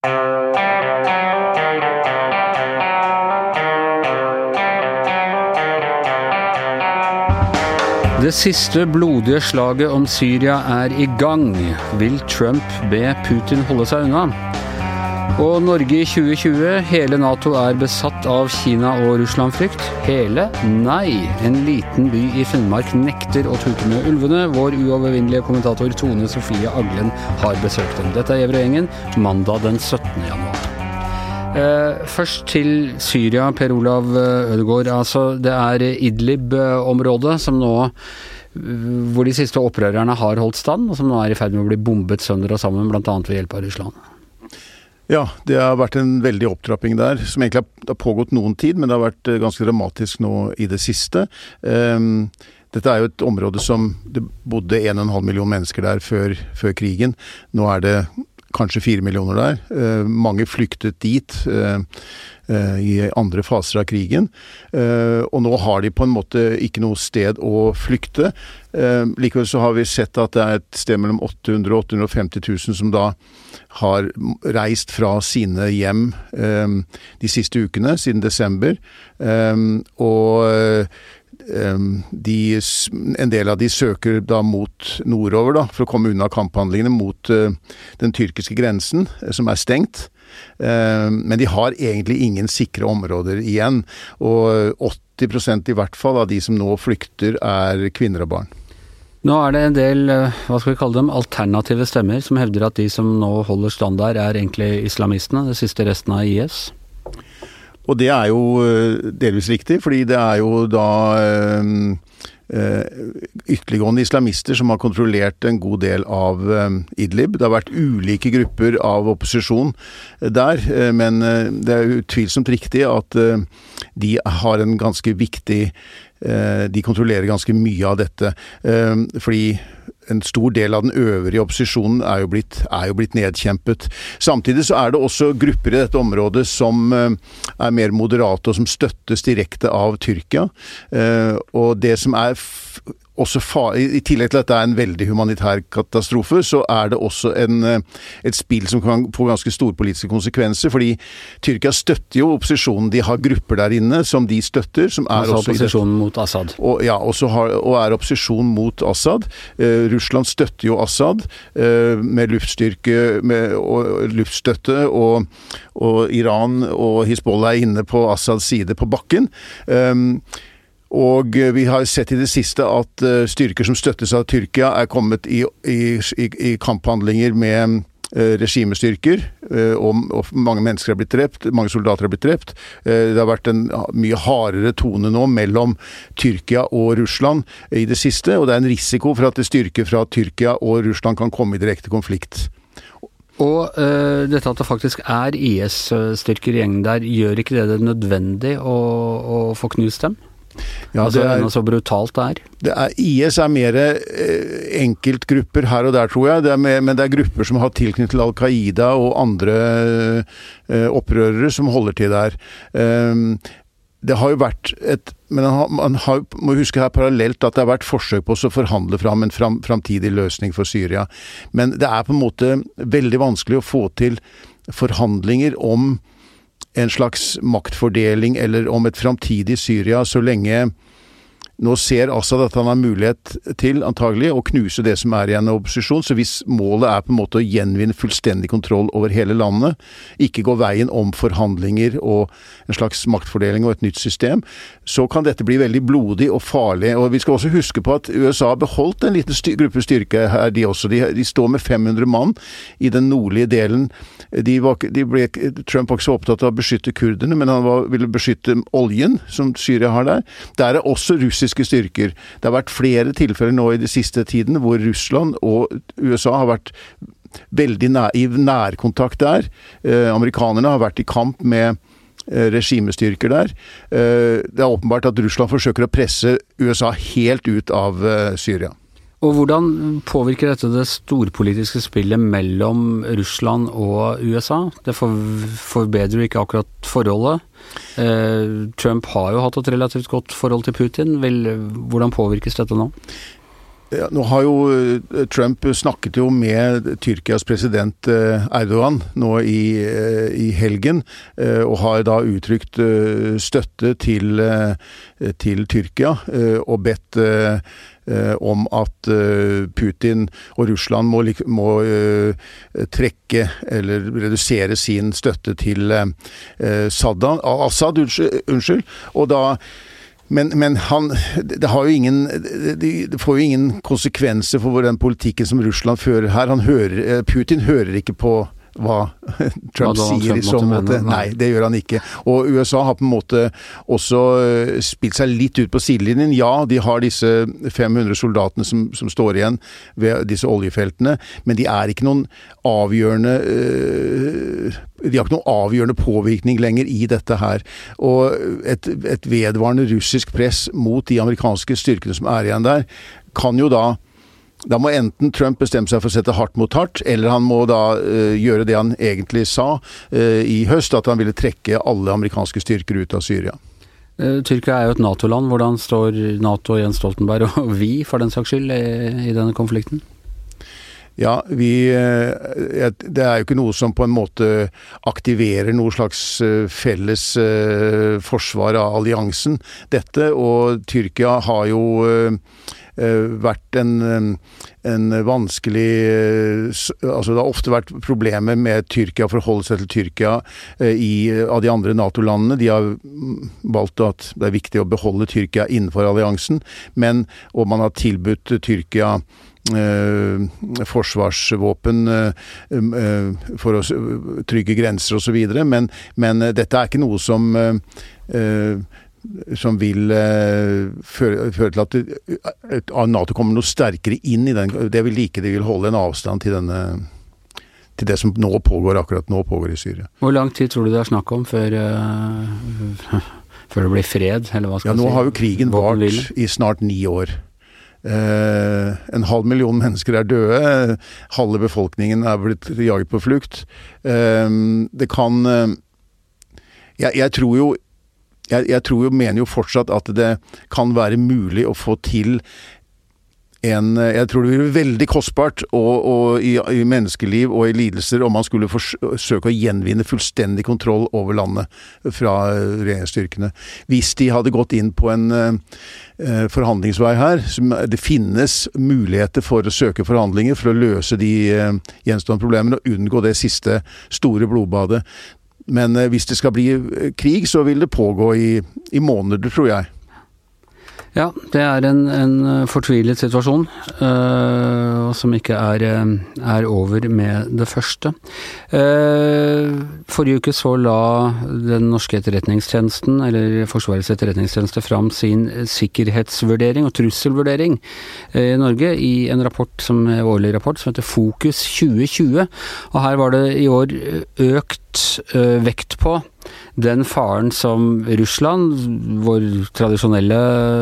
Det siste blodige slaget om Syria er i gang. Vil Trump be Putin holde seg unna? Og Norge i 2020. Hele Nato er besatt av Kina- og Russland-frykt. Hele? Nei. En liten by i Finnmark nekter å tute med ulvene. Vår uovervinnelige kommentator Tone Sofie Aglen har besøkt dem. Dette er Gjevrøy-gjengen, mandag den 17. januar. Eh, først til Syria, Per Olav eh, Ødegaard. Altså, det er Idlib-området som nå hvor de siste opprørerne har holdt stand, og som nå er i ferd med å bli bombet sønder og sammen, bl.a. ved hjelp av Russland. Ja, det har vært en veldig opptrapping der, som egentlig har pågått noen tid, men det har vært eh, ganske dramatisk nå i det siste. Um, dette er jo et område som det bodde 1,5 million mennesker der før, før krigen. Nå er det kanskje 4 millioner der. Eh, mange flyktet dit eh, eh, i andre faser av krigen. Og nå har de på en måte ikke noe sted å flykte. Likevel så har vi sett at det er et sted mellom 800 og 850 000 som da har reist fra sine hjem de siste ukene, siden desember. Og de, en del av de søker da mot nordover, da, for å komme unna kamphandlingene mot den tyrkiske grensen, som er stengt. Uh, men de har egentlig ingen sikre områder igjen. Og 80% i hvert fall av de som nå flykter, er kvinner og barn. Nå er det en del hva skal vi kalle dem, alternative stemmer som hevder at de som nå holder standard, er egentlig islamistene, det siste resten av IS. Og det er jo eh, delvis riktig, fordi det er jo da eh, eh, ytterliggående islamister som har kontrollert en god del av Idlib. Det har vært ulike grupper av opposisjon der, men det er utvilsomt riktig at de har en ganske viktig De kontrollerer ganske mye av dette. Fordi en stor del av den øvrige opposisjonen er jo, blitt, er jo blitt nedkjempet. Samtidig så er det også grupper i dette området som eh, er mer moderate, og som støttes direkte av Tyrkia. Eh, og det som er også I tillegg til at det er en veldig humanitær katastrofe, så er det også en, eh, et spill som kan få ganske store politiske konsekvenser. Fordi Tyrkia støtter jo opposisjonen. De har grupper der inne som de støtter. som er altså opposisjonen mot Assad? Og, ja, har, og er opposisjon mot Assad. Eh, Russland støtter jo Assad eh, med luftstyrke med, og luftstøtte, og, og, Iran og Hizbollah er inne på Assads side på bakken. Um, og eh, vi har sett i det siste at eh, styrker som støttes av Tyrkia, er kommet i, i, i kamphandlinger med eh, regimestyrker, og, mange mennesker har blitt drept, mange soldater har blitt drept. Det har vært en mye hardere tone nå mellom Tyrkia og Russland i det siste, og det er en risiko for at styrker fra Tyrkia og Russland kan komme i direkte konflikt. Og uh, dette at det faktisk er IS-styrker i gjengen der, gjør ikke det det nødvendig å, å få knust dem? Ja, altså, det er så brutalt det er. Det er IS er mer eh, enkeltgrupper her og der, tror jeg. Det mer, men det er grupper som har tilknytning til Al Qaida og andre eh, opprørere som holder til der. Um, det har jo vært et Men man har, må huske her parallelt at det har vært forsøk på å forhandle fram en fram, framtidig løsning for Syria. Men det er på en måte veldig vanskelig å få til forhandlinger om en slags maktfordeling eller om et framtidig Syria, så lenge nå ser Assad at han har mulighet til, antagelig, å knuse det som er igjen av opposisjon. Så hvis målet er på en måte å gjenvinne fullstendig kontroll over hele landet, ikke gå veien om forhandlinger og en slags maktfordeling og et nytt system, så kan dette bli veldig blodig og farlig. Og vi skal også huske på at USA har beholdt en liten styr gruppe styrke her, de også. De, de, står med 500 mann i den nordlige delen. De var, de ble, Trump var ikke så opptatt av å beskytte kurderne, men han var, ville beskytte oljen, som Syria har der. Der er også russisk russiske styrker. Det har vært flere tilfeller nå i de siste tiden hvor Russland og USA har vært veldig nær, i nærkontakt der. Eh, amerikanerne har vært i kamp med eh, regimestyrker der. Eh, det er åpenbart at Russland forsøker å presse USA helt ut av eh, Syria. Og hvordan påvirker dette det storpolitiske spillet mellom Russland og USA? Det forbedrer jo ikke akkurat forholdet. Eh, Trump har jo hatt et relativt godt forhold til Putin. Hvordan påvirkes dette nå? Ja, nå har jo eh, Trump snakket jo med Tyrkias president eh, Erdogan nå i, eh, i helgen, og har da uttrykt støtte til, til Tyrkia og bedt om at Putin og Russland må, må trekke eller redusere sin støtte til Saddam, Assad. Unnskyld. Og da men, men han, det, ingen, det, får jo ingen konsekvenser for den politikken som Russland fører her. Hører, eh, Putin hører ikke på hva Trump hva sier i så måte. Nei, det gjør han ikke. Og USA har på en måte også eh, spilt seg litt ut på sidelinjen. Ja, de har disse 500 soldatene som, som står igjen ved disse oljefeltene, men de er ikke noen avgjørende øh, de har ikke noen avgjørende påvirkning lenger i dette her. Og et, et vedvarende russisk press mot de amerikanske styrkene som er igjen der, kan jo da da må enten Trump bestemme seg for å sette hardt mot hardt, eller han må da uh, gjøre det han egentlig sa uh, i høst, at han ville trekke alle amerikanske styrker ut av Syria. Uh, Tyrkia er jo et Nato-land. Hvordan står Nato, Jens Stoltenberg og vi, for den saks skyld, i denne konflikten? Ja, vi eh, Det er jo ikke noe som på en måte aktiverer noe slags eh, felles eh, forsvar av alliansen, dette. Og Tyrkia har jo vært en, en, vanskelig Altså det har ofte vært problemer med Tyrkia, forholde seg til Tyrkia i, av de andre Nato-landene. De har valgt at det er viktig å beholde Tyrkia innenfor alliansen, men, og man har tilbudt Tyrkia forsvarsvåpen eh, eh, for å trygge grenser osv. Men, men dette er ikke noe som som vil føre, føre, til at Nato kommer noe sterkere inn i den. Det vil like de vil holde en avstand til denne til det som nå pågår akkurat nå pågår i Syria. Hvor lang tid tror du det er snakk om før, uh, før det blir fred, eller hva skal ja, si? Nå har jo krigen vart i snart ni år. Eh, en halv million mennesker er døde. Halve befolkningen er blitt jaget på flukt. Eh, det kan eh, jeg, jeg, tror jo jeg, jeg tror jo, mener jo fortsatt at det kan være mulig å få til en Jeg tror det blir veldig kostbart og, og i, i, menneskeliv og i lidelser om man skulle forsøke å gjenvinne fullstendig kontroll over landet fra regjeringsstyrkene. Hvis de hadde gått inn på en uh, forhandlingsvei her, som det finnes muligheter for å søke forhandlinger for å løse de uh, gjenstående problemene og unngå det siste store blodbadet. Men uh, hvis det skal bli krig, så vil det pågå i, i måneder, tror jeg. Ja, det er en, en eh, fortvilet situasjon, uh, som ikke er, eh, er, over med det første. Uh, forrige uke så la den norske etterretningstjenesten, eller Forsvarets etterretningstjeneste, fram sin sikkerhetsvurdering og trusselvurdering i Norge i en rapport som, årlig rapport som heter Fokus 2020. Og her var det i år økt vekt på den faren som Russland, vår tradisjonelle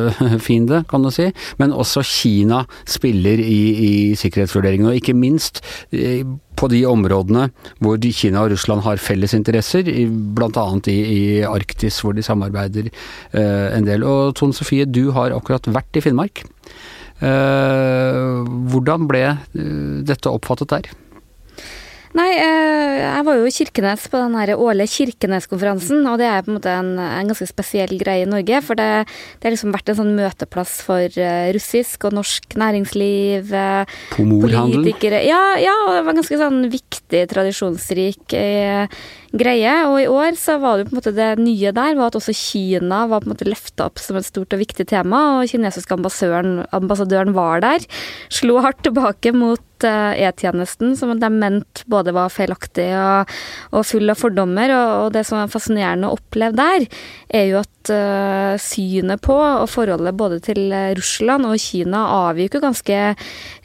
fiende, kan du si, men også Kina spiller i, i sikkerhetsvurderingen. Og ikke minst eh, på de områdene hvor Kina og Russland har felles interesser, bl.a. I, i Arktis, hvor de samarbeider eh, en del. Og Tone Sofie, du har akkurat vært i Finnmark. Eh, hvordan ble dette oppfattet der? Nei, eh, jeg var jo i Kirkenes på den årlige Kirkeneskonferansen, og det er på en måte en, en ganske spesiell greie i Norge. For det, det har liksom vært en sånn møteplass for uh, russisk og norsk næringsliv. Pomorhandel? politikere ja, ja, og det var en ganske sånn viktig, tradisjonsrik greie. Og i år så var det på en måte det nye der var at også Kina var på en måte løfta opp som et stort og viktig tema, og kinesiske ambassadøren, var der. Slo hardt tilbake mot E-tjenesten, som de mente både var feilaktig og, og full av fordommer. Og, og, det som er fascinerende å oppleve der, er jo at uh, synet på og forholdet både til Russland og Kina avviker ganske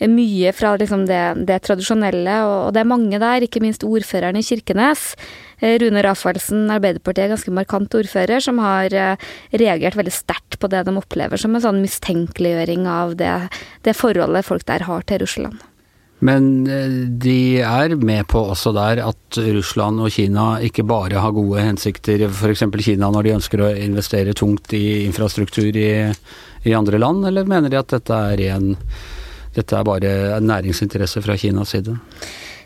mye fra liksom, det, det, tradisjonelle. Og, og, det er mange der, ikke minst ordføreren i Kirkenes. Eh, Rune Rafaelsen, Arbeiderpartiet, er ganske markant ordfører, som har uh, reagert veldig sterkt på det de opplever som en sånn mistenkeliggjøring av det, det forholdet folk der har til Russland. Men eh, de er med på også der at Russland og Kina ikke bare har gode hensikter, f.eks. Kina når de ønsker å investere tungt i infrastruktur i, i, andre land, eller mener de at dette er ren dette er bare næringsinteresse fra Kinas side?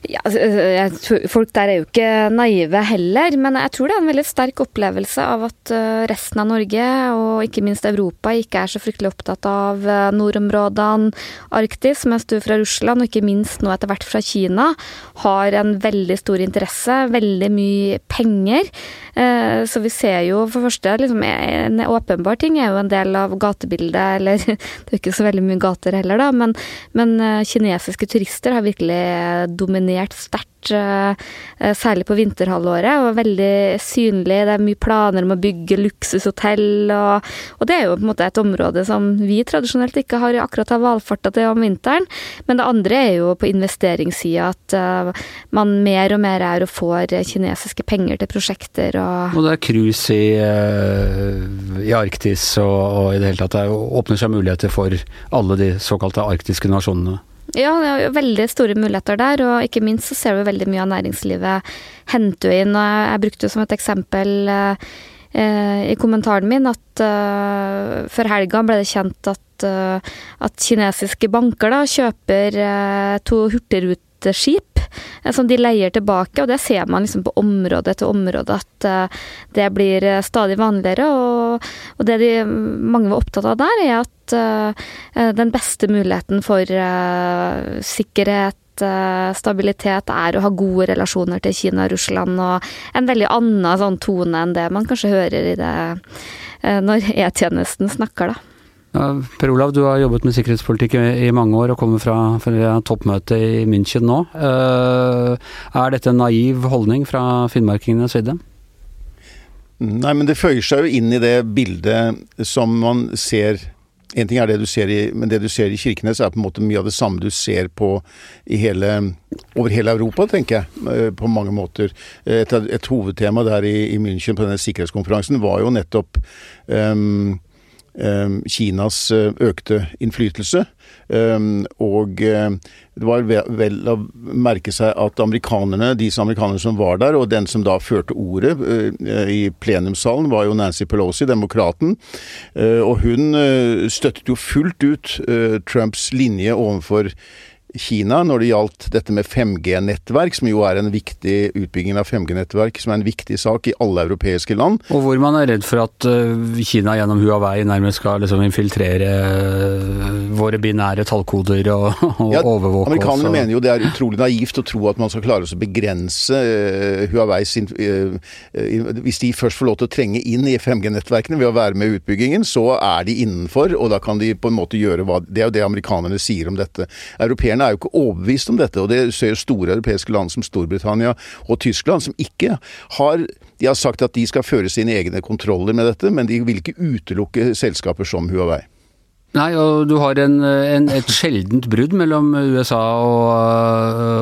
Ja, altså, tror, folk der er jo ikke naive heller, men jeg tror det er en veldig sterk opplevelse av at øh, resten av Norge, og ikke minst Europa, ikke er så fryktelig opptatt av øh, nordområdene, Arktis, mens du fra Russland, og ikke minst nå etter hvert fra Kina, har en veldig stor interesse, veldig mye penger. Eh, så vi ser jo for første liksom, En åpenbar ting er jo en del av gatebildet, eller det er jo ikke så veldig mye gater heller, da, men, men eh, kinesiske turister har virkelig dominert sterkt Eh, eh, særlig på vinterhalvåret, og veldig synlig. Det er mye planer om å bygge luksushotell, og, og, det er jo på en måte et område som vi tradisjonelt ikke har akkurat har valfarta til om vinteren. Men det andre er jo på investeringssida, at uh, man mer og mer er og får kinesiske penger til prosjekter og Og det er cruise i, i Arktis og, og, i det hele tatt det åpner seg muligheter for alle de såkalte arktiske nasjonene. Ja, det er jo veldig store muligheter der, og ikke minst så ser du veldig mye av næringslivet hente inn. og Jeg, brukte brukte som et eksempel eh, i kommentaren min at eh, før helga ble det kjent at, uh, at kinesiske banker da kjøper to to hurtigruteskip som de leier tilbake, og det ser man liksom på område etter område at det blir stadig vanligere. Og, det de, mange var opptatt av der, er at den beste muligheten for sikkerhet stabilitet er å ha gode relasjoner til Kina og Russland, og en veldig annen sånn tone enn det man kanskje hører i det når E-tjenesten snakker, da. Per Olav, du har jobbet med sikkerhetspolitikk i, mange år og kommer fra, fra toppmøtet i München nå. Uh, er dette en naiv holdning fra finnmarkingenes side? Nei, men det føyer seg jo inn i det bildet som man ser en ting er det du ser i Men det du ser i Kirkenes, er på en måte mye av det samme du ser på i hele over hele Europa, tenker jeg, eh, på mange måter. Et, et hovedtema der i, i, München på denne sikkerhetskonferansen var jo nettopp um, Kinas eh, økte innflytelse. Um, og uh, det var vel å merke seg at amerikanerne, de amerikanerne som var der, og den som da førte ordet uh, i plenumssalen, var jo Nancy Pelosi, demokraten. Og hun støttet jo fullt ut Trumps linje overfor Kina når det gjaldt dette med 5G-nettverk, som jo er en viktig utbygging av 5G-nettverk, som er en viktig sak i alle europeiske land. Og hvor man er redd for at eh, Kina gjennom Huawei nærmest skal liksom infiltrere eh, våre binære tallkoder og, og ja, overvåke Amerikanerne mener jo det er utrolig naivt å tro at man skal klare å begrense uh, Huawei sin Hvis de først får lov til å trenge inn i 5G-nettverkene ved å være med i utbyggingen, så er de innenfor, og da kan de på en måte gjøre hva Det er jo det amerikanerne sier om dette. Europeerne Europeerne er jo ikke overbevist om dette, og det ser store europeiske land som Storbritannia og Tyskland, som ikke har De har sagt at de skal føre sine egne kontroller med dette, men de vil ikke utelukke selskaper som Huawei. Nei, og du har en, en, et sjeldent brudd mellom USA og,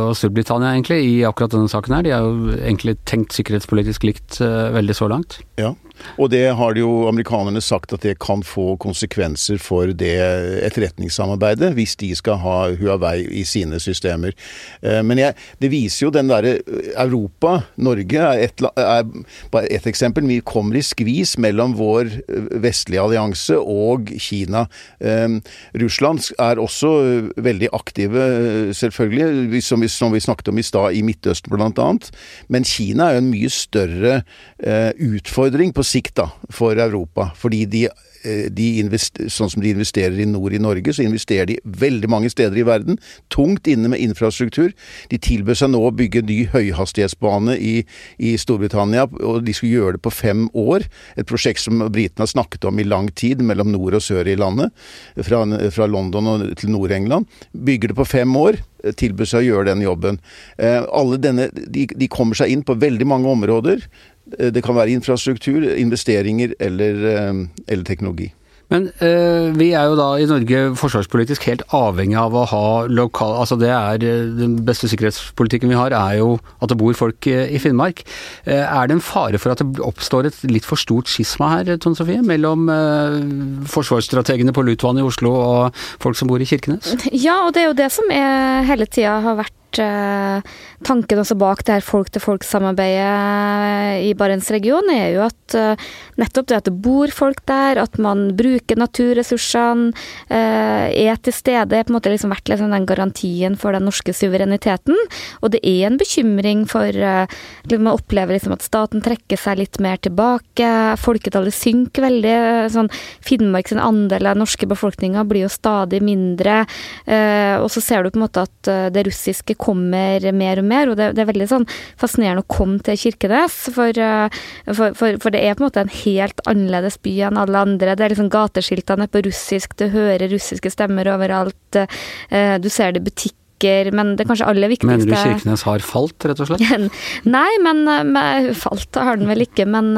og, Storbritannia, egentlig, i akkurat denne saken her. De har jo egentlig tenkt sikkerhetspolitisk likt uh, veldig så langt. Ja. Og det har jo amerikanerne sagt at det kan få konsekvenser for det etterretningssamarbeidet, hvis de skal ha Huawei i sine systemer. Eh, men jeg, det viser jo den derre eh, Europa, Norge, er, et, er bare ett eksempel. Vi kommer i skvis mellom vår eh, vestlige allianse og Kina. Russland er også veldig aktive, selvfølgelig, som vi, som vi snakket om i stad, i Midtøsten bl.a. Men Kina er jo en mye større utfordring på sikt da, for Europa. Fordi de, eh, de sånn som de investerer i nord i Norge, så investerer de veldig mange steder i verden. Tungt inne med infrastruktur. De tilbød seg nå å bygge ny høyhastighetsbane i, i, Storbritannia, og de skulle gjøre det på fem år. Et prosjekt som britene har snakket om i lang tid, mellom nord og sør i landet. Fra, fra London til Nord-England. Bygger det på fem år tilbød seg å gjøre den jobben. Eh, denne, de, de, kommer seg inn på veldig mange områder. Eh, det kan være infrastruktur, investeringer eller, eh, eller teknologi. Men eh, vi er jo da i Norge forsvarspolitisk helt avhengig av å ha lokal Altså det er Den beste sikkerhetspolitikken vi har, er jo at det bor folk i Finnmark. Er det en fare for at det oppstår et litt for stort skisma her, Tone Sofie? Mellom eh, forsvarsstrategene på Lutvann i Oslo og folk som bor i Kirkenes? Ja, og det er jo det som er, hele tida har vært tanken også bak det her folk-til-folk-samarbeidet i Barentsregionen, er jo at nettopp det at det bor folk der, at man bruker naturressursene, er til stede, er på en måte liksom vært liksom den garantien for den norske suvereniteten. Og det er en bekymring for Man opplever liksom at staten trekker seg litt mer tilbake, folketallet synker veldig. sånn Finnmark sin andel av norske befolkninga blir jo stadig mindre. Og så ser du på en måte at det russiske kommer mer og mer, og det, det er veldig sånn fascinerende å komme til Kirkenes. For, eh, for, for, for, det er på en måte en helt annerledes by enn alle andre. Det er liksom gateskiltene på russisk, du hører russiske stemmer overalt. Eh, du ser det i butikk ulykker, men det kanskje aller viktigste Mener du Kirkenes har falt, rett og slett? Nei, men, men falt har den vel ikke. Men,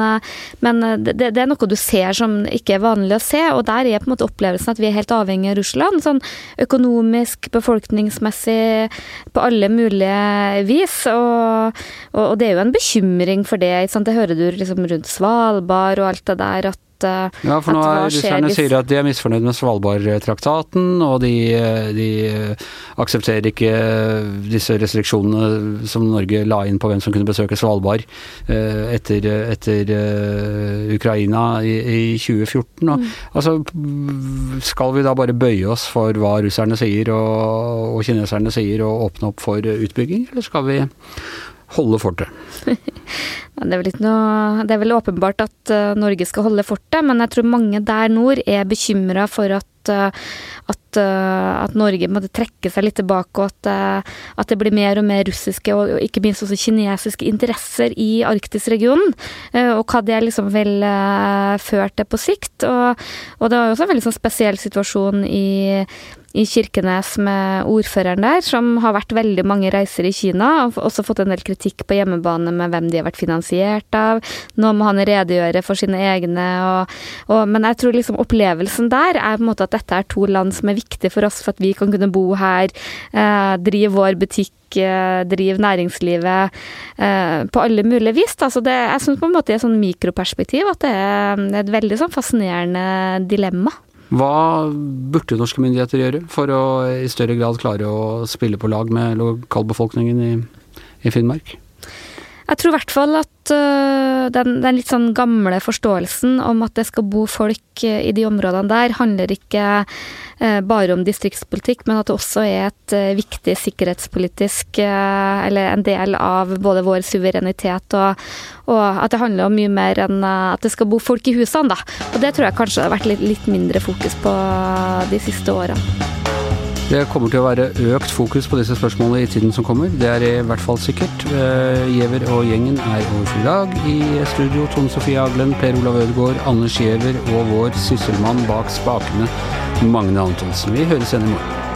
men det, det, er noe du ser som ikke er vanlig å se, og der er på en måte opplevelsen at vi er helt avhengig av Russland. Sånn økonomisk, befolkningsmessig, på alle mulige vis. Og, og, og det er jo en bekymring for det. Det hører du liksom rundt Svalbard og alt det der. at Eh, ja, for nå er russerne sier at de er misfornøyd med Svalbardtraktaten, og de, de, aksepterer ikke disse restriksjonene som Norge la inn på hvem som kunne besøke Svalbard eh, etter, etter eh, Ukraina i, i 2014. Og, mm. Altså, skal vi da bare bøye oss for hva russerne sier og, og kineserne sier og åpne opp for utbygging, eller skal vi holde fortet? det, er noe, det er vel åpenbart at uh, Norge skal holde fortet, men jeg tror mange der nord er bekymra for at, uh, at, uh, at, Norge måtte trekke seg litt tilbake, og at, at, det blir mer og mer russiske og, og ikke minst også kinesiske interesser i Arktisregionen. og hva det liksom vil føre til på sikt. Og, og det var jo også en veldig sånn spesiell situasjon i i Kirkenes med ordføreren der, som har vært veldig mange reiser i Kina, og også fått en del kritikk på hjemmebane med hvem de har vært finansiert av. Nå må han redegjøre for sine egne, og, og, men jeg tror liksom opplevelsen der er på en måte at dette er to land som er viktige for oss for at vi kan kunne bo her, eh, drive vår butikk eh, drive næringslivet eh, på alle mulige vis. Da. Så det, jeg syns på en måte i et sånn mikroperspektiv at det er et veldig sånn fascinerende dilemma. Hva burde norske myndigheter gjøre for å i større grad klare å spille på lag med lokalbefolkningen i, i Finnmark? Jeg tror i hvert fall at uh, den, den, litt sånn gamle forståelsen om at det skal bo folk uh, i de områdene der, handler ikke uh, bare om distriktspolitikk, men at det også er et viktig sikkerhetspolitisk Eller en del av både vår suverenitet og, og, at det handler om mye mer enn at det skal bo folk i husene, da. Og det tror jeg kanskje har vært litt, litt mindre fokus på de siste årene. Det kommer til å være økt fokus på disse spørsmålene i tiden som kommer. Det er i hvert fall sikkert. Eh, Giæver og gjengen er over for i dag. I studio Tone Sofie Aglen, Per Olav Ødegaard, Anders Giæver og vår sysselmann bak spakene, Magne Antonsen. Vi høres igjen i morgen.